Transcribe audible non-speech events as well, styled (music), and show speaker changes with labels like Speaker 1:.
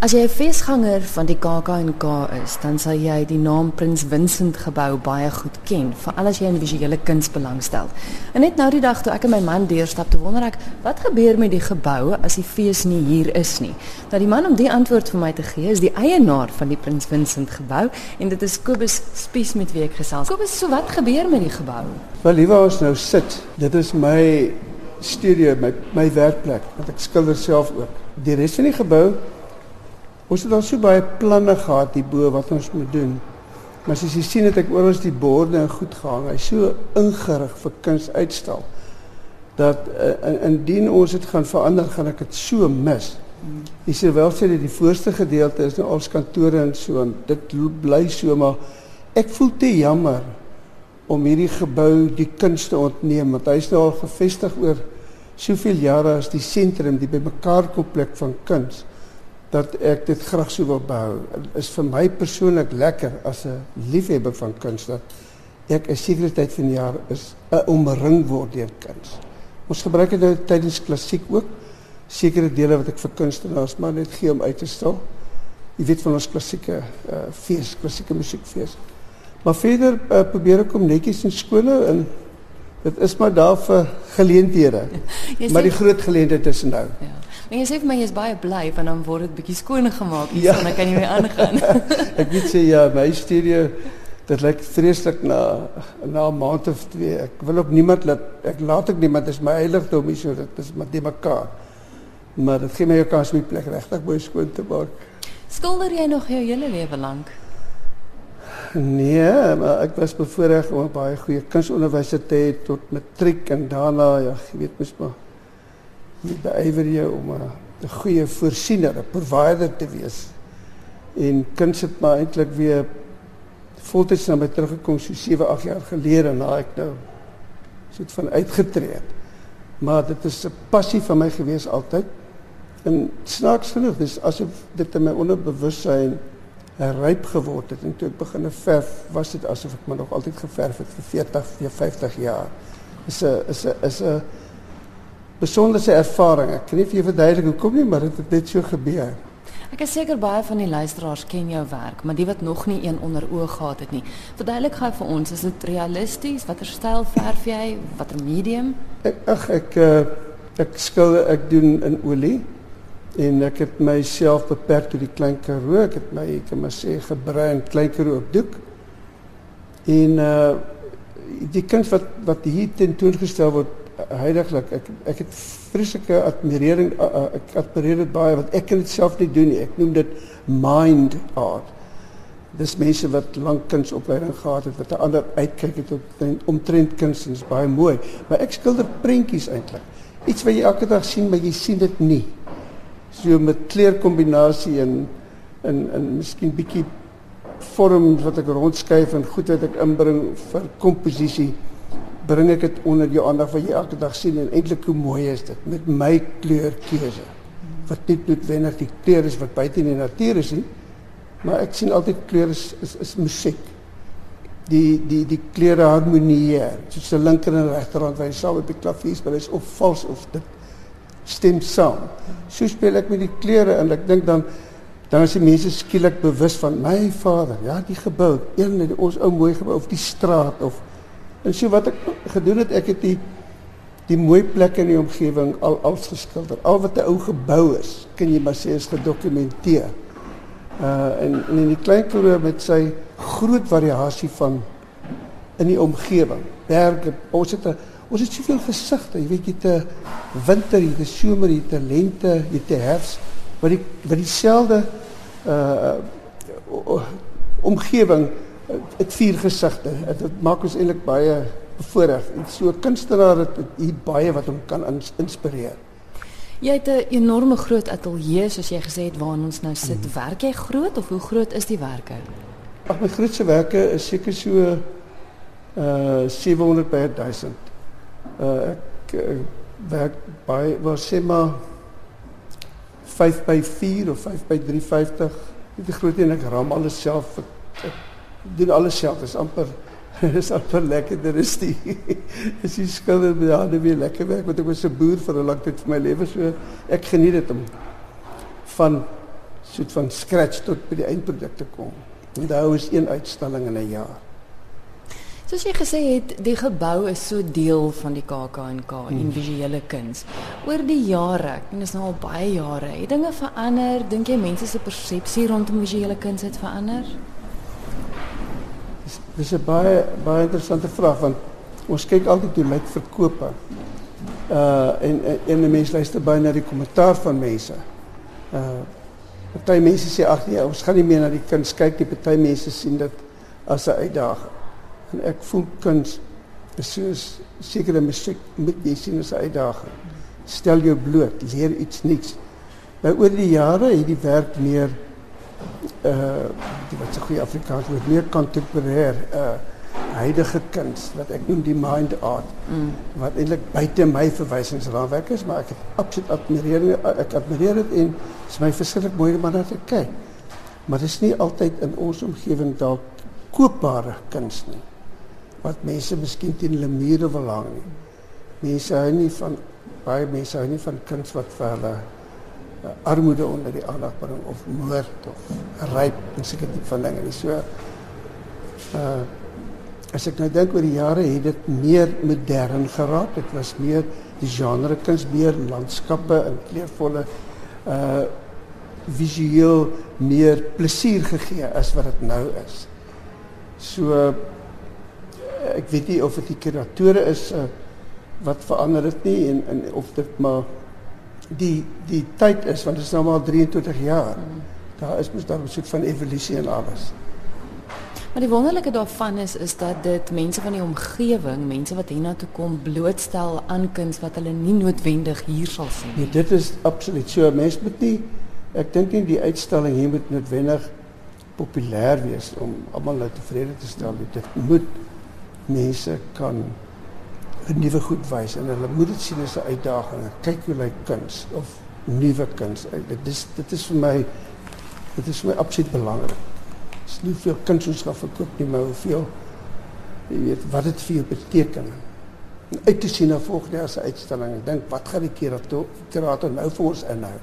Speaker 1: As jy 'n feesganger van die KAK&K is, dan sal jy die naam Prins Vincent gebou baie goed ken, veral as jy in visuele kuns belangstel. En net nou die dag toe ek en my man deurstap, toe wonder ek, wat gebeur met die gebou as die fees nie hier is nie? Nou die man om die antwoord vir my te gee, is die eienaar van die Prins Vincent gebou en dit is Kobus Spies met wie ek gesels. Kobus, so wat gebeur met die gebou?
Speaker 2: Wel, liewe ons nou sit. Dit is my studio, my my werkplek, want ek skilder self ook. Die res van die gebou Ons het al so baie planne gehad hierbo wat ons moet doen. Maar as jy sien het ek oral die borde en goed gehang. Hy's so ingerig vir kunsuitstal dat uh, indien ons dit gaan verander, gaan ek dit so mis. Jy sê wel sê dat die voorste gedeelte is nou al kantore en so en dit bly so maar ek voel te jammer om hierdie gebou die kunste ontneem want hy's nou al gevestig oor soveel jare as die sentrum die bymekaar kom plek van kuns dat ek dit graag so wil behou. Is vir my persoonlik lekker as 'n liefhebber van kuns dat ek 'n sekere tyd van jaar is omring word deur kuns. Ons gebruik dit nou tydens klassiek ook sekere dele wat ek vir kunstenaars maar net gee om uit te stal. Jy weet van ons klassieke uh, fees, klassieke musiekfees. Maar verder uh, probeer ek om netjies in skole en dit is maar daar vir geleenthede. (laughs) maar die groot geleentheid is nou. Ja.
Speaker 1: Maar jy sê vir my jy's baie bly want dan word dit bietjie skoon gemaak hier ja. en dan kan jy weer aangaan. (laughs)
Speaker 2: ek weet sê ja, my studio dit lyk vreeslik na na 'n maand of twee. Ek wil ook niemand laat ek laat ek niemand is my heiligdom hier so dit is met mekaar. Maar dit gee my 'n kans om die plek regtig mooi skoon te maak.
Speaker 1: Skilder jy nog jou hele lewe lank?
Speaker 2: Nee, maar ek was bevoorreg om baie goeie kunstonderwysers te hê tot matriek en daarna ja, jy weet mos maar jy beywer jou om 'n goeie voorsiener, 'n provider te wees. En kuns het maar eintlik weer voltyds na my teruggekom so 7, 8 jaar gelede na ek nou soet van uitgetree het. Maar dit is 'n passie van my gewees altyd. En snaaks genoeg, dis asof dit in my onderbewussyn ryp geword het en toe ek begin verf, was dit asof ek maar nog altyd geverf het vir 40, 50 jaar. Is 'n is 'n is 'n besonderse ervaring. Ek kan nie vir jou verduidelik hoekom nie, maar dit het net so gebeur.
Speaker 1: Ek is seker baie van die luisteraars ken jou werk, maar die wat nog nie een onder oog gehad het nie. Verduidelik gou vir ons, is dit realisties? Watter styl verf jy? Watter medium?
Speaker 2: Ek ag ek uh, ek skilder, ek doen in olie en ek het myself beperk tot die klein karoo. Ek het my ek kan maar sê gebruin klein karoo op doek. En uh die kuns wat wat hier tentoongestel word heiliglik ek ek het vreeslike admirering ek admireer dit baie want ek kan dit self nie doen nie. Ek noem dit mind art. Dis mense wat lank kunsopleiding gehad het wat 'n ander uitkyk het op omtrent kuns en is baie mooi. Maar ek skilder prentjies eintlik. Iets wat jy elke dag sien maar jy sien dit nie. So met kleurkombinasie en in in miskien bietjie wat ek rondskuif en goed wat ek inbring vir komposisie bring ek dit onder jou aandag wat jy elke dag sien en eintlik hoe mooi is dit met my kleurkeuse wat nie noodwendig die kleur is wat buite in die natuur is nie maar ek sien altyd kleure is is, is musiek. Die die die kleure harmonieer soos 'n linker en regterhand wat jy saam op die klavier speel is of vals of dit stem saam. So speel ek met die kleure en ek dink dan dan is die mense skielik bewus van my vader ja die gebou een ons ou mooi gebou of die straat of En so wat ek gedoen het, ek het die die mooi plekke in die omgewing al als geskilder. Al wat 'n ou gebou is, kan jy maar sê is gedokumenteer. Uh en, in die klein met sy groot variasie van in die omgewing. Berge, ons het ons het soveel gesigte, jy weet jy te winter, jy te somer, te lente, jy te herfs, wat die wat dieselfde uh het vier gesigte. Dit maak ons eintlik baie bevoorreg. So kunstenaar het hier baie wat hom kan inspireer.
Speaker 1: Jy het 'n enorme groot ateljee soos jy gesê het waar ons nou sit. Hmm. Werk jy groot of hoe groot is die werke?
Speaker 2: Ag my grootste werke is seker so uh 700 by 1000. Uh ek uh, werk by was sê maar 5 by 4 of 5 by 350. Dit is groot en ek ram alles self. Ek, ek doen alles. Dit is amper (laughs) is amper lekker. Dit is die (laughs) is die skilder met hande weer lekker werk want ek was 'n boer vir 'n lang tyd van my lewe so ek geniet dit om van soort van scratch tot by die eindproduk te kom. En daar is een uitstalling in 'n jaar.
Speaker 1: Soos jy gesê het, die gebou is so deel van die KAK&K hmm. en visuele kuns. Oor die jare, en dit is nou al baie jare, het dinge verander. Dink jy mense se persepsie rondom visuele kuns het verander?
Speaker 2: Dis 'n baie baie interessante vraag want ons kyk altyd hoe lyk verkope. Uh en en die mense luister baie na die kommentaar van mense. Uh party mense sê ag nee, ons gaan nie meer na die kuns kyk nie. Party mense sien dit as 'n uitdaging. En ek voel kuns is soos sekere musiek moet jy sien as 'n uitdaging. Stel jou bloot, leer iets nuuts. Nou oor die jare het die werk meer uh wat goeie Afrikaans woord? Meer kontemporêr uh huidige kuns wat ek noem die mind art mm. wat eintlik buite my verwysingsraamwerk is maar het absoluut admireer ek admireer dit en dit is my verskriklik mooi om na te kyk. Maar dit is nie altyd in ons omgewing dalk koopbare kuns nie wat mense miskien teen hulle mure wil hang nie. Mense hou nie van baie mense hou nie van kuns wat vir hulle uh, armoede onder die bring of moord of ryp en seker tipe van dinge. So uh as ek nou dink oor die jare het dit meer modern geraak. Dit was meer die genre kuns meer landskappe en kleurvolle uh visueel meer plesier gegee as wat dit nou is. So ek weet nie of dit die kuratore is wat verander dit nie en, en of dit maar die die tyd is want dit is nou maar 23 jaar. Daar is mos daar soort van evolusie en alles.
Speaker 1: Maar die wonderlike daarvan is is dat dit mense van die omgewing, mense wat hiernatoe kom blootstel aan kuns wat hulle nie noodwendig hier sal sien
Speaker 2: nie. Nee, dit is absoluut so. Mense moet nie ek dink nie die uitstalling hier moet noodwendig populêr wees om almal nou tevrede te stel. Dit moet mense kan nuwe goed wys en hulle moet dit sien as 'n uitdaging. Kyk hoe lyk kuns of nuwe kuns. Dit is dit is vir my dit is vir my absoluut belangrik. Dit is nie veel kuns ons gaan verkoop nie, maar hoeveel jy weet wat dit vir jou beteken. En uit te sien na volgende jaar se uitstalling. Dink wat gaan die kurator kurator nou vir ons inhou?